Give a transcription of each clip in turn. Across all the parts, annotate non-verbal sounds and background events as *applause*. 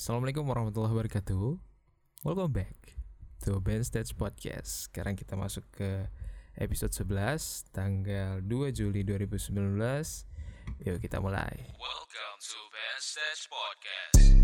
Assalamualaikum warahmatullahi wabarakatuh. Welcome back to Ben Stage Podcast. Sekarang kita masuk ke episode 11 tanggal 2 Juli 2019. Yuk kita mulai. Welcome to Ben Stage Podcast.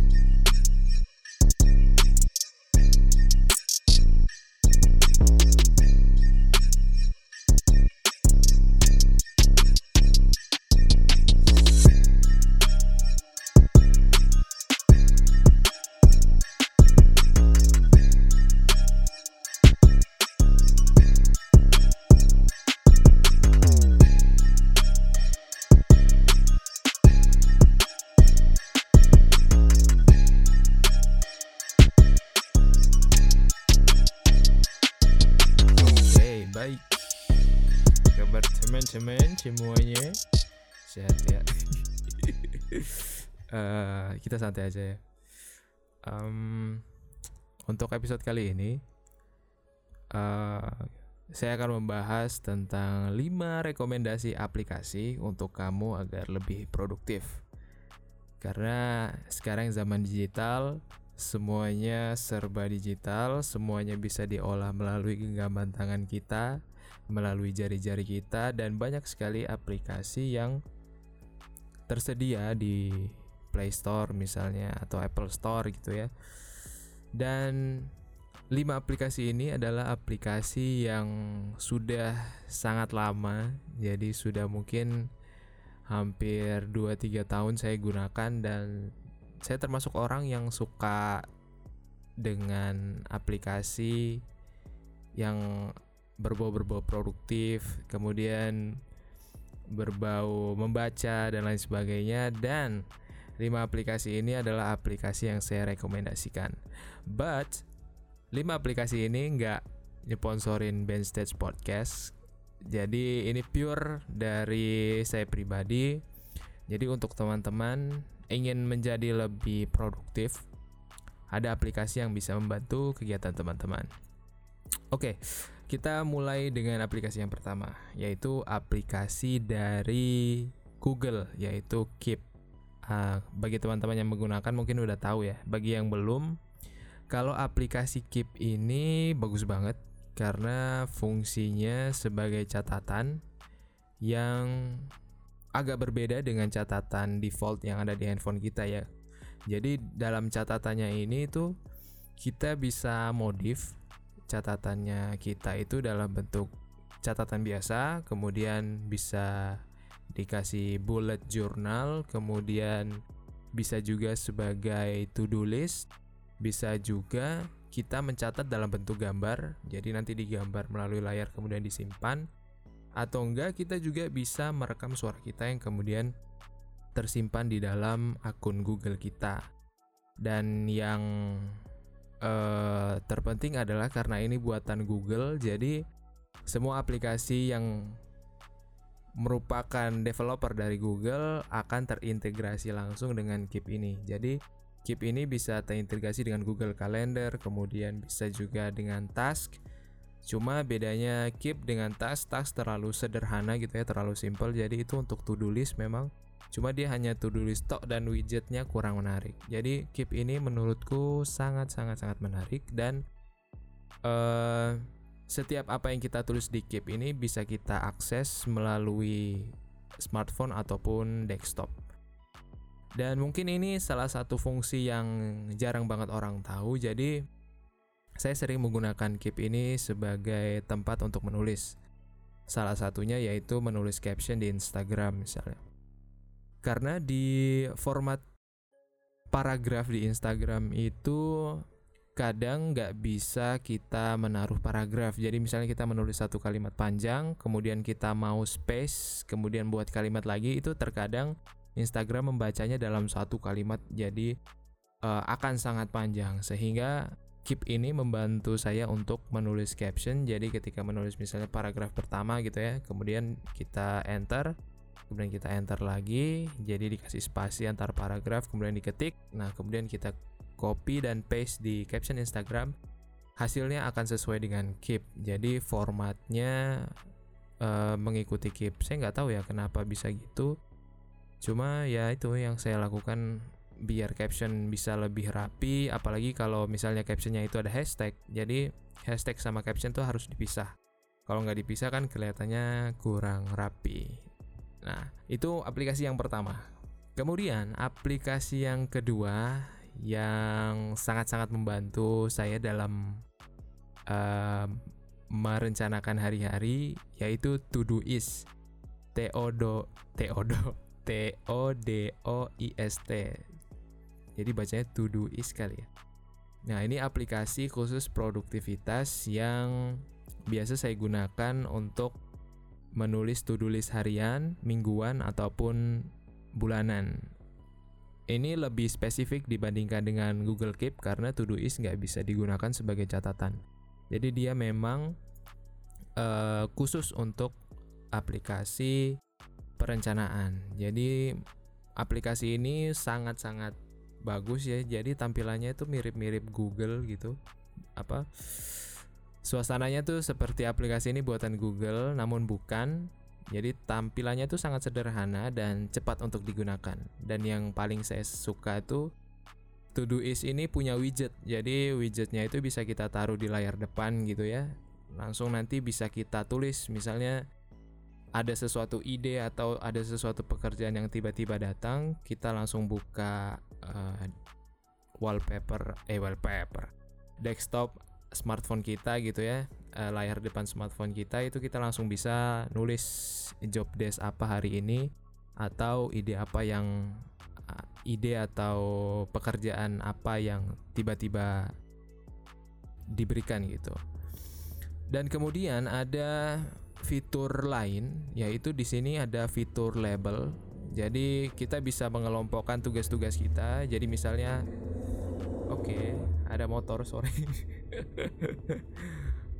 Baik. Kabar teman-teman semuanya sehat ya. *laughs* Eh, kita santai aja ya. Em, untuk episode kali ini, eh, saya akan membahas tentang 5 rekomendasi aplikasi untuk kamu agar lebih produktif. Karena sekarang zaman digital, semuanya serba digital, semuanya bisa diolah melalui genggaman tangan kita, melalui jari-jari kita, dan banyak sekali aplikasi yang tersedia di Play Store misalnya atau Apple Store gitu ya. Dan lima aplikasi ini adalah aplikasi yang sudah sangat lama, jadi sudah mungkin hampir 2-3 tahun saya gunakan dan saya termasuk orang yang suka dengan aplikasi yang berbau-berbau produktif, kemudian berbau membaca dan lain sebagainya dan lima aplikasi ini adalah aplikasi yang saya rekomendasikan. But lima aplikasi ini nggak Band Stage Podcast. Jadi ini pure dari saya pribadi. Jadi untuk teman-teman ingin menjadi lebih produktif, ada aplikasi yang bisa membantu kegiatan teman-teman. Oke, kita mulai dengan aplikasi yang pertama, yaitu aplikasi dari Google, yaitu Keep. Ah, bagi teman-teman yang menggunakan mungkin udah tahu ya. Bagi yang belum, kalau aplikasi Keep ini bagus banget karena fungsinya sebagai catatan yang agak berbeda dengan catatan default yang ada di handphone kita ya. Jadi dalam catatannya ini tuh kita bisa modif catatannya kita itu dalam bentuk catatan biasa, kemudian bisa dikasih bullet journal, kemudian bisa juga sebagai to-do list, bisa juga kita mencatat dalam bentuk gambar, jadi nanti digambar melalui layar kemudian disimpan, atau enggak kita juga bisa merekam suara kita yang kemudian tersimpan di dalam akun Google kita. Dan yang eh, terpenting adalah karena ini buatan Google, jadi semua aplikasi yang merupakan developer dari Google akan terintegrasi langsung dengan Keep ini. Jadi Keep ini bisa terintegrasi dengan Google Calendar, kemudian bisa juga dengan Task. Cuma bedanya Keep dengan Task, Task terlalu sederhana gitu ya, terlalu simple. Jadi itu untuk to-do list memang Cuma dia hanya to-do list tok dan widgetnya kurang menarik. Jadi Keep ini menurutku sangat sangat sangat menarik dan eh setiap apa yang kita tulis di Keep ini bisa kita akses melalui smartphone ataupun desktop. Dan mungkin ini salah satu fungsi yang jarang banget orang tahu. Jadi saya sering menggunakan Keep ini sebagai tempat untuk menulis. Salah satunya yaitu menulis caption di Instagram misalnya karena di format paragraf di Instagram itu kadang nggak bisa kita menaruh paragraf. Jadi misalnya kita menulis satu kalimat panjang, kemudian kita mau space, kemudian buat kalimat lagi itu terkadang Instagram membacanya dalam satu kalimat, jadi eh, akan sangat panjang sehingga Keep ini membantu saya untuk menulis caption. Jadi ketika menulis misalnya paragraf pertama gitu ya, kemudian kita enter, kemudian kita enter lagi. Jadi dikasih spasi antar paragraf kemudian diketik. Nah kemudian kita copy dan paste di caption Instagram. Hasilnya akan sesuai dengan keep. Jadi formatnya eh, mengikuti keep. Saya nggak tahu ya kenapa bisa gitu. Cuma ya itu yang saya lakukan biar caption bisa lebih rapi apalagi kalau misalnya captionnya itu ada hashtag. Jadi hashtag sama caption tuh harus dipisah. Kalau nggak dipisah kan kelihatannya kurang rapi. Nah itu aplikasi yang pertama. Kemudian aplikasi yang kedua yang sangat-sangat membantu saya dalam uh, merencanakan hari-hari yaitu Todoist. T O D T O D T O D O I S T jadi bacanya Todoist kali ya nah ini aplikasi khusus produktivitas yang biasa saya gunakan untuk menulis to-do list harian, mingguan ataupun bulanan. Ini lebih spesifik dibandingkan dengan Google Keep karena Todoist nggak bisa digunakan sebagai catatan. Jadi dia memang uh, khusus untuk aplikasi perencanaan. Jadi aplikasi ini sangat-sangat bagus ya. Jadi tampilannya itu mirip-mirip Google gitu. Apa? Suasananya tuh seperti aplikasi ini buatan Google, namun bukan. Jadi tampilannya tuh sangat sederhana dan cepat untuk digunakan. Dan yang paling saya suka tuh Todoist ini punya widget. Jadi widgetnya itu bisa kita taruh di layar depan gitu ya. Langsung nanti bisa kita tulis misalnya ada sesuatu ide atau ada sesuatu pekerjaan yang tiba-tiba datang, kita langsung buka uh, wallpaper eh wallpaper desktop smartphone kita gitu ya uh, layar depan smartphone kita itu kita langsung bisa nulis job desk apa hari ini atau ide apa yang uh, ide atau pekerjaan apa yang tiba-tiba diberikan gitu. Dan kemudian ada fitur lain yaitu di sini ada fitur label. Jadi kita bisa mengelompokkan tugas-tugas kita. Jadi misalnya oke, okay, ada motor sore. *laughs*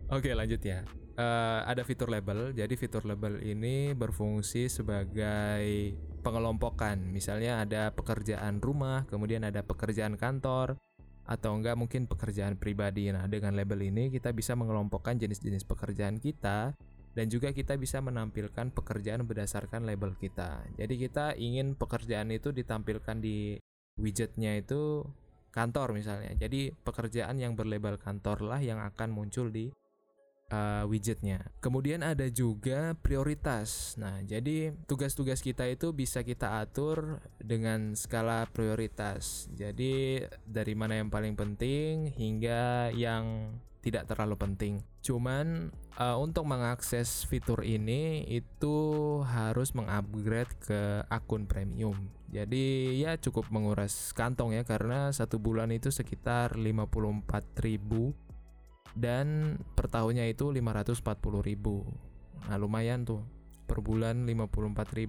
Oke lanjut ya. Uh, ada fitur label. Jadi fitur label ini berfungsi sebagai pengelompokan. Misalnya ada pekerjaan rumah, kemudian ada pekerjaan kantor, atau enggak mungkin pekerjaan pribadi. Nah dengan label ini kita bisa mengelompokkan jenis-jenis pekerjaan kita dan juga kita bisa menampilkan pekerjaan berdasarkan label kita. Jadi kita ingin pekerjaan itu ditampilkan di widgetnya itu kantor misalnya. Jadi pekerjaan yang berlabel kantor lah yang akan muncul di uh, widgetnya. Kemudian ada juga prioritas. Nah, jadi tugas-tugas kita itu bisa kita atur dengan skala prioritas. Jadi dari mana yang paling penting hingga yang tidak terlalu penting. Cuman uh, untuk mengakses fitur ini itu harus mengupgrade ke akun premium. Jadi ya cukup menguras kantong ya karena satu bulan itu sekitar 54.000 dan per tahunnya itu 540.000. Nah, lumayan tuh. Per bulan 54.000.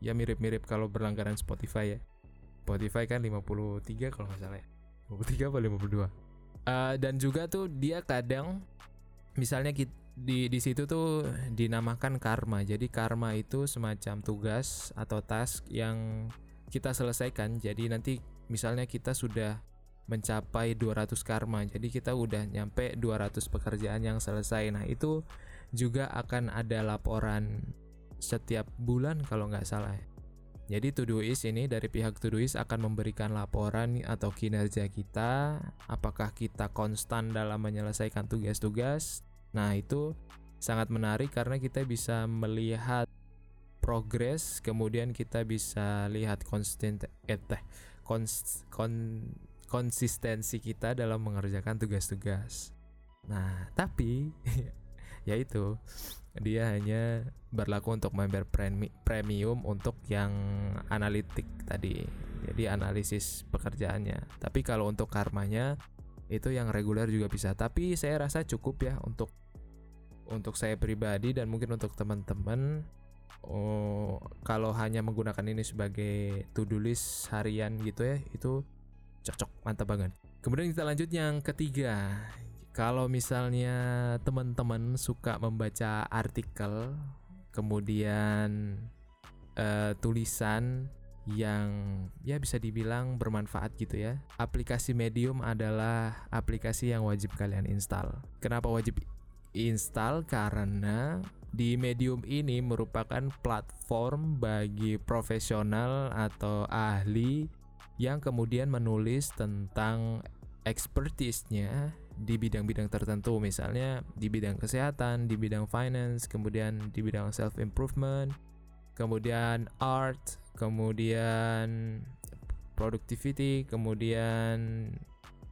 Ya mirip-mirip kalau berlangganan Spotify ya. Spotify kan 53 kalau nggak salah ya. 53 apa 52? uh, dan juga tuh dia kadang misalnya di di situ tuh dinamakan karma. Jadi karma itu semacam tugas atau task yang kita selesaikan. Jadi nanti misalnya kita sudah mencapai 200 karma. Jadi kita udah nyampe 200 pekerjaan yang selesai. Nah, itu juga akan ada laporan setiap bulan kalau nggak salah. Jadi Todoist ini dari pihak Todoist akan memberikan laporan atau kinerja kita, apakah kita konstan dalam menyelesaikan tugas-tugas. Nah, itu sangat menarik karena kita bisa melihat progres, kemudian kita bisa lihat konsisten eh, kons, kon, konsistensi kita dalam mengerjakan tugas-tugas. Nah, tapi *laughs* yaitu dia hanya berlaku untuk member premium untuk yang analitik tadi. Jadi analisis pekerjaannya. Tapi kalau untuk karmanya itu yang reguler juga bisa. Tapi saya rasa cukup ya untuk untuk saya pribadi dan mungkin untuk teman-teman oh, kalau hanya menggunakan ini sebagai to-do list harian gitu ya itu cocok mantap banget. Kemudian kita lanjut yang ketiga kalau misalnya teman-teman suka membaca artikel, kemudian uh, tulisan yang ya bisa dibilang bermanfaat gitu ya. Aplikasi Medium adalah aplikasi yang wajib kalian install. Kenapa wajib install? Karena di Medium ini merupakan platform bagi profesional atau ahli yang kemudian menulis tentang expertise-nya di bidang-bidang tertentu misalnya di bidang kesehatan, di bidang finance, kemudian di bidang self improvement, kemudian art, kemudian productivity, kemudian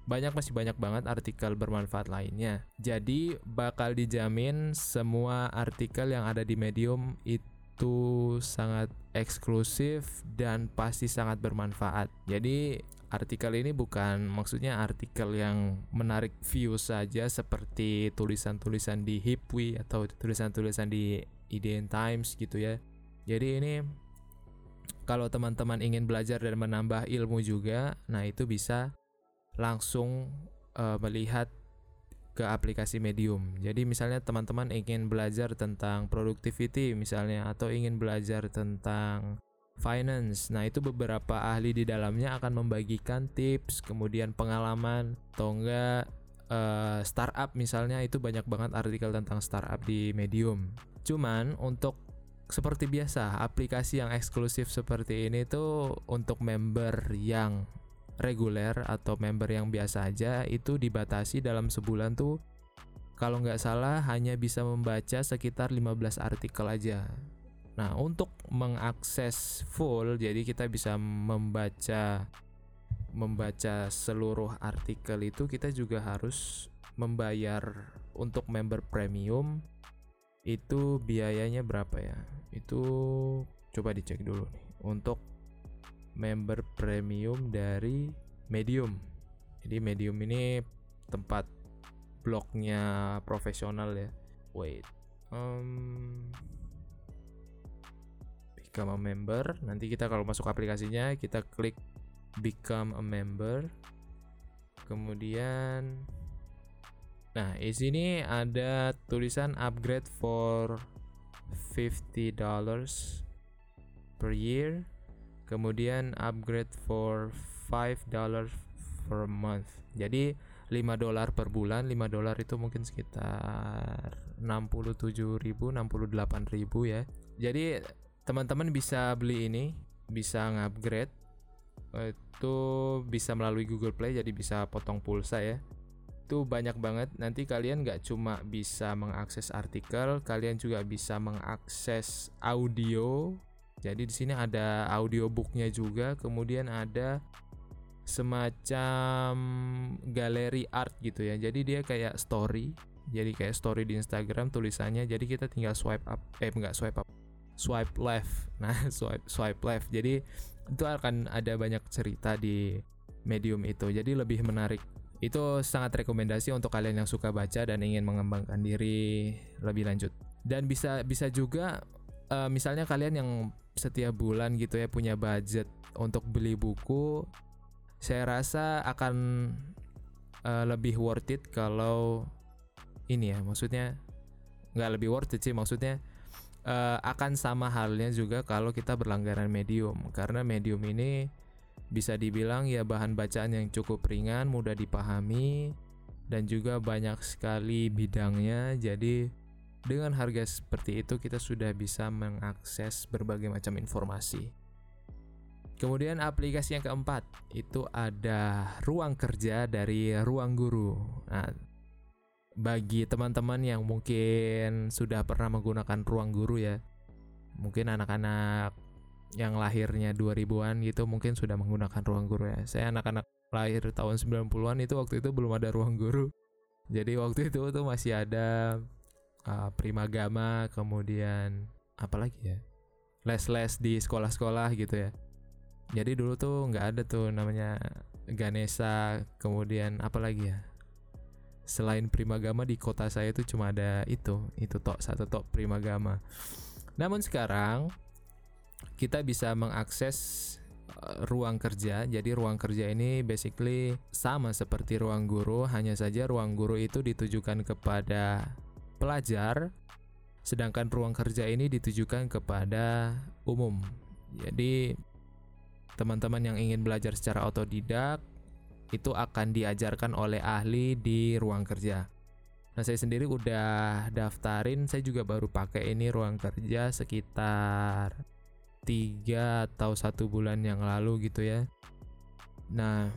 banyak masih banyak banget artikel bermanfaat lainnya. Jadi bakal dijamin semua artikel yang ada di Medium itu sangat eksklusif dan pasti sangat bermanfaat. Jadi artikel ini bukan maksudnya artikel yang menarik view saja seperti tulisan-tulisan di Hipwi atau tulisan-tulisan di IDN Times gitu ya. Jadi ini kalau teman-teman ingin belajar dan menambah ilmu juga, nah itu bisa langsung uh, melihat ke aplikasi Medium. Jadi misalnya teman-teman ingin belajar tentang productivity misalnya atau ingin belajar tentang finance. Nah, itu beberapa ahli di dalamnya akan membagikan tips, kemudian pengalaman atau enggak uh, startup misalnya itu banyak banget artikel tentang startup di Medium. Cuman untuk seperti biasa, aplikasi yang eksklusif seperti ini tuh untuk member yang reguler atau member yang biasa aja itu dibatasi dalam sebulan tuh kalau nggak salah hanya bisa membaca sekitar 15 artikel aja. Nah, untuk mengakses full jadi kita bisa membaca membaca seluruh artikel itu kita juga harus membayar untuk member premium itu biayanya berapa ya? Itu coba dicek dulu nih. Untuk member premium dari Medium. Jadi Medium ini tempat blognya profesional ya. Wait, um, become a member. Nanti kita kalau masuk aplikasinya kita klik become a member. Kemudian, nah di sini ada tulisan upgrade for 50 dollars per year kemudian upgrade for 5 dollar per month jadi 5 dolar per bulan 5 dolar itu mungkin sekitar 67.000 68.000 ya jadi teman-teman bisa beli ini bisa ngupgrade itu bisa melalui Google Play jadi bisa potong pulsa ya. Itu banyak banget. Nanti kalian nggak cuma bisa mengakses artikel kalian juga bisa mengakses audio. Jadi di sini ada audiobooknya juga, kemudian ada semacam galeri art gitu ya. Jadi dia kayak story, jadi kayak story di Instagram tulisannya. Jadi kita tinggal swipe up, eh enggak swipe up, swipe left. *laughs* Nah swipe swipe left. Jadi itu akan ada banyak cerita di medium itu. Jadi lebih menarik. Itu sangat rekomendasi untuk kalian yang suka baca dan ingin mengembangkan diri lebih lanjut. Dan bisa bisa juga uh, misalnya kalian yang setiap bulan gitu ya punya budget untuk beli buku, saya rasa akan uh, lebih worth it kalau ini ya, maksudnya nggak lebih worth it sih, maksudnya uh, akan sama halnya juga kalau kita berlangganan medium, karena medium ini bisa dibilang ya bahan bacaan yang cukup ringan, mudah dipahami, dan juga banyak sekali bidangnya, jadi dengan harga seperti itu kita sudah bisa mengakses berbagai macam informasi. Kemudian aplikasi yang keempat itu ada ruang kerja dari ruang guru. Nah, bagi teman-teman yang mungkin sudah pernah menggunakan ruang guru ya, mungkin anak-anak yang lahirnya 2000-an gitu mungkin sudah menggunakan ruang guru ya. Saya anak-anak lahir tahun 90-an itu waktu itu belum ada ruang guru. Jadi waktu itu tuh masih ada uh, primagama kemudian apa lagi ya les-les di sekolah-sekolah gitu ya jadi dulu tuh nggak ada tuh namanya Ganesha kemudian apa lagi ya selain primagama di kota saya itu cuma ada itu itu tok satu tok primagama namun sekarang kita bisa mengakses uh, ruang kerja. Jadi ruang kerja ini basically sama seperti ruang guru, hanya saja ruang guru itu ditujukan kepada pelajar, sedangkan ruang kerja ini ditujukan kepada umum. Jadi, teman-teman yang ingin belajar secara otodidak itu akan diajarkan oleh ahli di ruang kerja. Nah, saya sendiri udah daftarin, saya juga baru pakai ini ruang kerja sekitar tiga atau satu bulan yang lalu gitu ya. Nah,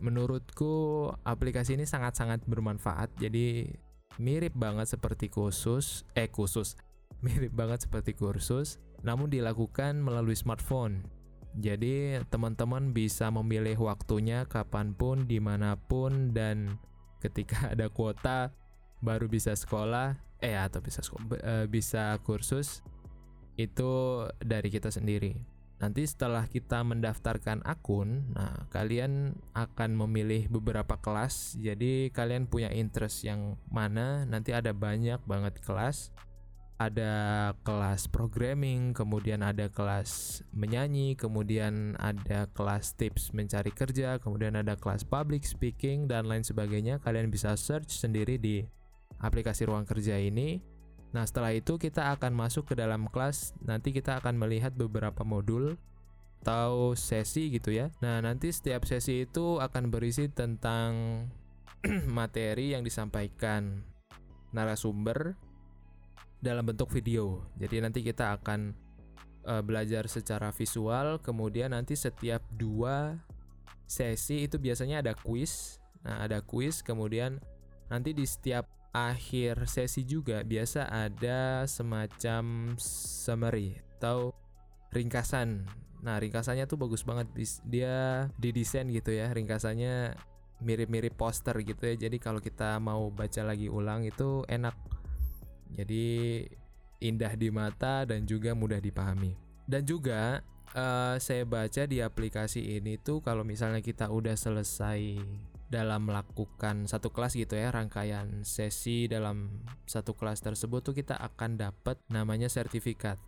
menurutku aplikasi ini sangat-sangat bermanfaat. Jadi mirip banget seperti kursus, eh khusus, *laughs* mirip banget seperti kursus, namun dilakukan melalui smartphone. Jadi teman-teman bisa memilih waktunya kapan pun, di mana pun, dan ketika *laughs* ada kuota baru bisa sekolah, eh atau bisa sekolah, bisa kursus itu dari kita sendiri. Nanti setelah kita mendaftarkan akun, nah kalian akan memilih beberapa kelas. Jadi kalian punya interest yang mana? Nanti ada banyak banget kelas. Ada kelas programming, kemudian ada kelas menyanyi, kemudian ada kelas tips mencari kerja, kemudian ada kelas public speaking dan lain sebagainya. Kalian bisa search sendiri di aplikasi ruang kerja ini Nah, setelah itu kita akan masuk ke dalam kelas. Nanti kita akan melihat beberapa modul atau sesi gitu ya. Nah, nanti setiap sesi itu akan berisi tentang *clears throat* materi yang disampaikan narasumber dalam bentuk video. Jadi nanti kita akan uh, belajar secara visual, kemudian nanti setiap dua sesi itu biasanya ada quiz. Nah, ada quiz, kemudian nanti di setiap akhir sesi juga biasa ada semacam summary atau ringkasan. Nah, ringkasannya tuh bagus banget. Dia didesain gitu ya. Ringkasannya mirip-mirip poster gitu ya. Jadi kalau kita mau baca lagi ulang itu enak. Jadi indah di mata dan juga mudah dipahami. Dan juga uh, saya baca di aplikasi ini tuh kalau misalnya kita udah selesai dalam melakukan satu kelas gitu ya rangkaian sesi dalam satu kelas tersebut tuh kita akan dapat namanya sertifikat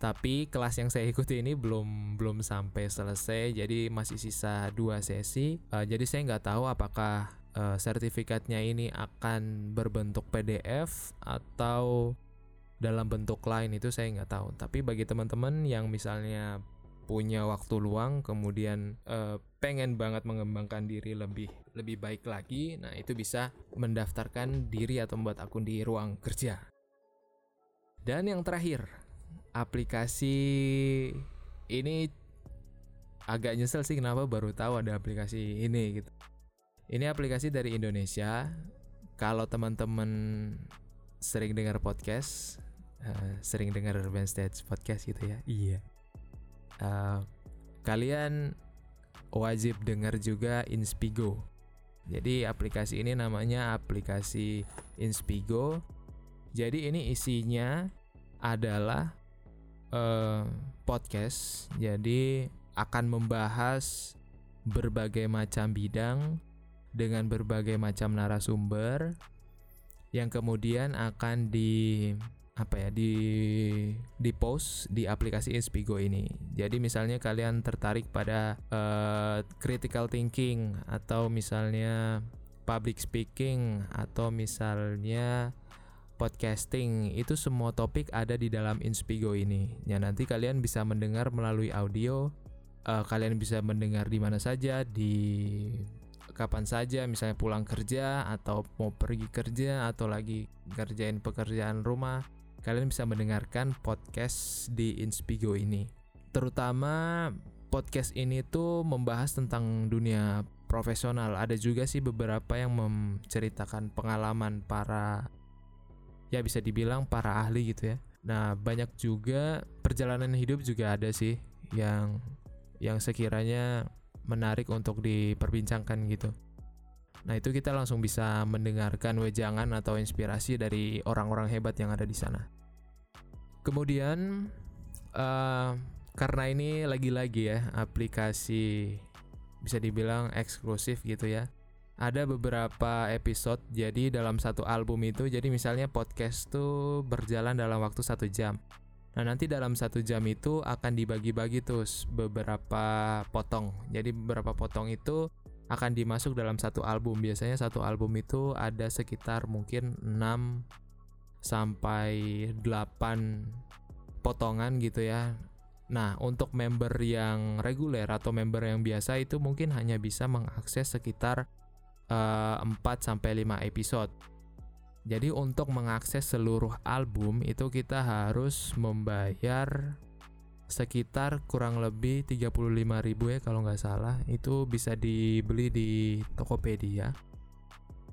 tapi kelas yang saya ikuti ini belum belum sampai selesai jadi masih sisa dua sesi uh, jadi saya nggak tahu apakah uh, sertifikatnya ini akan berbentuk PDF atau dalam bentuk lain itu saya nggak tahu. Tapi bagi teman-teman yang misalnya punya waktu luang kemudian uh, pengen banget mengembangkan diri lebih lebih baik lagi nah itu bisa mendaftarkan diri atau membuat akun di ruang kerja. Dan yang terakhir aplikasi ini agak nyesel sih kenapa baru tahu ada aplikasi ini gitu ini aplikasi dari Indonesia kalau teman-teman sering dengar podcast uh, sering dengar Urban Stage podcast gitu ya iya uh, kalian wajib dengar juga Inspigo. Jadi aplikasi ini namanya aplikasi Inspigo. Jadi ini isinya adalah uh, podcast. Jadi akan membahas berbagai macam bidang dengan berbagai macam narasumber yang kemudian akan di apa ya di di post di aplikasi Inspigo ini. Jadi misalnya kalian tertarik pada uh, critical thinking atau misalnya public speaking atau misalnya podcasting itu semua topik ada di dalam Inspigo ini. Ya nanti kalian bisa mendengar melalui audio. Uh, kalian bisa mendengar di mana saja di kapan saja misalnya pulang kerja atau mau pergi kerja atau lagi kerjain pekerjaan rumah kalian bisa mendengarkan podcast di Inspigo ini. Terutama podcast ini tuh membahas tentang dunia profesional. Ada juga sih beberapa yang menceritakan pengalaman para ya bisa dibilang para ahli gitu ya. Nah, banyak juga perjalanan hidup juga ada sih yang yang sekiranya menarik untuk diperbincangkan gitu. Nah, itu kita langsung bisa mendengarkan wejangan atau inspirasi dari orang-orang hebat yang ada di sana. Kemudian uh, karena ini lagi-lagi ya aplikasi bisa dibilang eksklusif gitu ya. Ada beberapa episode jadi dalam satu album itu jadi misalnya podcast tuh berjalan dalam waktu satu jam. Nah nanti dalam satu jam itu akan dibagi-bagi terus beberapa potong. Jadi beberapa potong itu akan dimasuk dalam satu album. Biasanya satu album itu ada sekitar mungkin 6 sampai 8 potongan gitu ya. Nah, untuk member yang reguler atau member yang biasa itu mungkin hanya bisa mengakses sekitar uh, eh, 4 sampai 5 episode. Jadi untuk mengakses seluruh album itu kita harus membayar sekitar kurang lebih 35.000 ya kalau nggak salah. Itu bisa dibeli di Tokopedia.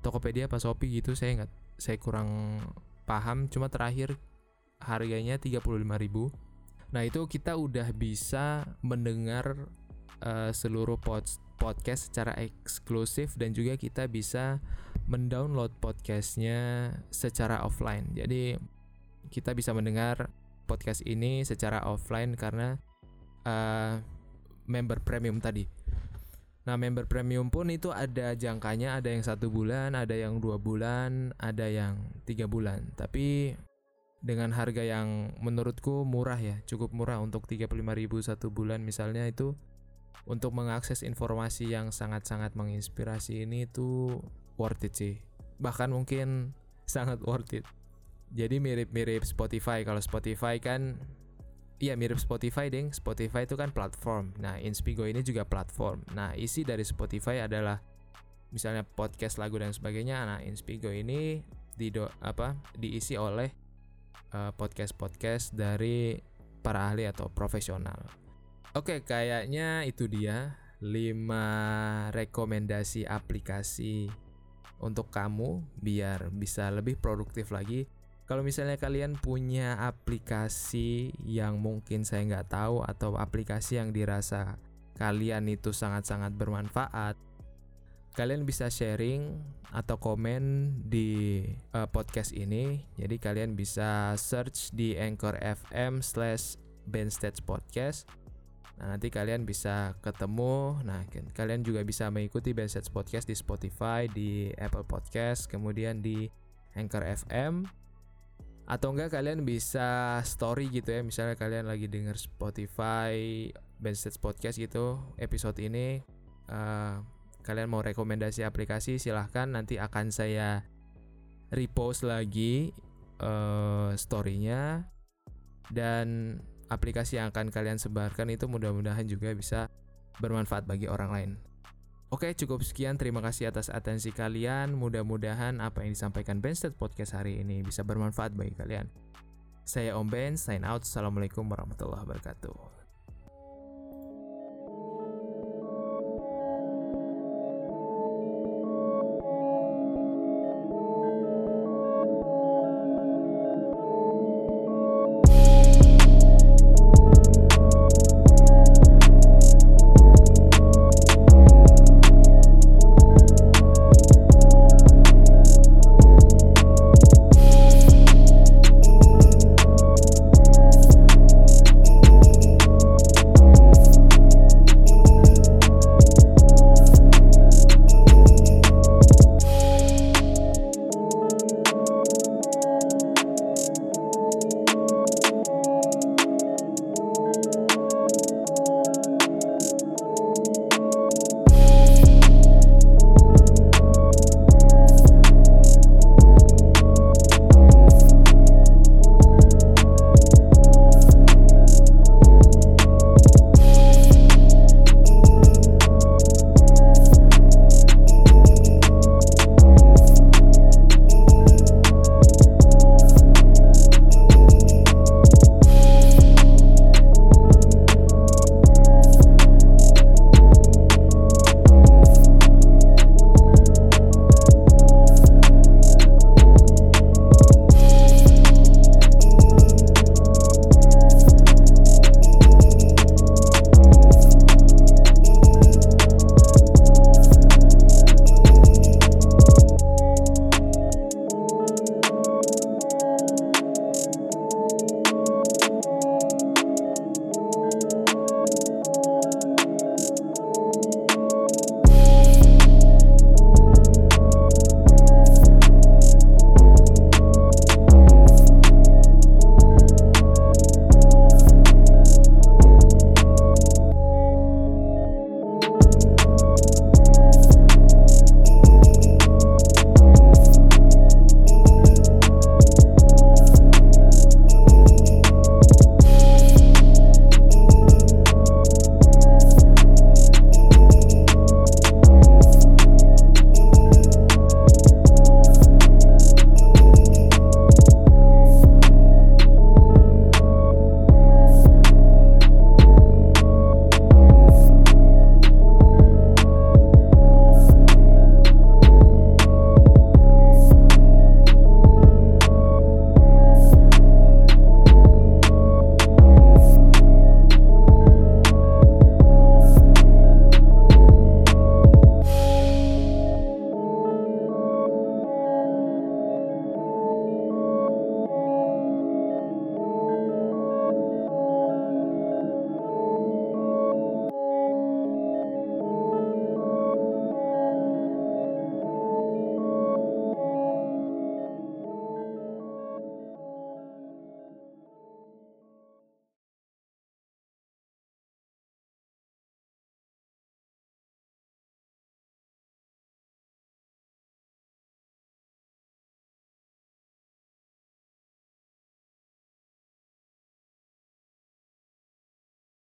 Tokopedia apa Shopee gitu saya nggak saya kurang paham. Cuma terakhir harganya 35.000 nah itu kita udah bisa mendengar uh, seluruh pod podcast secara eksklusif dan juga kita bisa mendownload podcastnya secara offline jadi kita bisa mendengar podcast ini secara offline karena uh, member premium tadi. Nah, member premium pun itu ada jangkanya, ada yang satu bulan, ada yang dua bulan, ada yang tiga bulan. Tapi dengan harga yang menurutku murah ya, cukup murah untuk 35.000 satu bulan misalnya itu untuk mengakses informasi yang sangat-sangat menginspirasi ini itu worth it sih. Bahkan mungkin *laughs* sangat worth it. Jadi mirip-mirip Spotify. Kalau Spotify kan Iya mirip Spotify ding. Spotify itu kan platform. Nah Inspigo ini juga platform. Nah isi dari Spotify adalah Misalnya podcast lagu dan sebagainya. Nah Inspigo ini dido, apa, diisi oleh uh, podcast-podcast dari para ahli atau profesional. Oke kayaknya itu dia 5 rekomendasi aplikasi untuk kamu biar bisa lebih produktif lagi kalau misalnya kalian punya aplikasi yang mungkin saya nggak tahu atau aplikasi yang dirasa kalian itu sangat-sangat bermanfaat, kalian bisa sharing atau komen di uh, podcast ini. Jadi kalian bisa search di Anchor FM slash Podcast. Nah, nanti kalian bisa ketemu. Nah, kalian juga bisa mengikuti Bendstats Podcast di Spotify, di Apple Podcast, kemudian di Anchor FM atau enggak kalian bisa story gitu ya. Misalnya kalian lagi denger Spotify Benstead Podcast gitu episode ini uh, kalian mau rekomendasi aplikasi silahkan. Nanti akan saya repost lagi uh, storynya. Dan aplikasi yang akan kalian sebarkan itu mudah-mudahan juga bisa bermanfaat bagi orang lain Oke, cukup sekian. Terima kasih atas atensi kalian. Mudah-mudahan apa yang disampaikan Benstead Podcast hari ini bisa bermanfaat bagi kalian. Saya Om Ben, sign out. Assalamualaikum warahmatullahi wabarakatuh.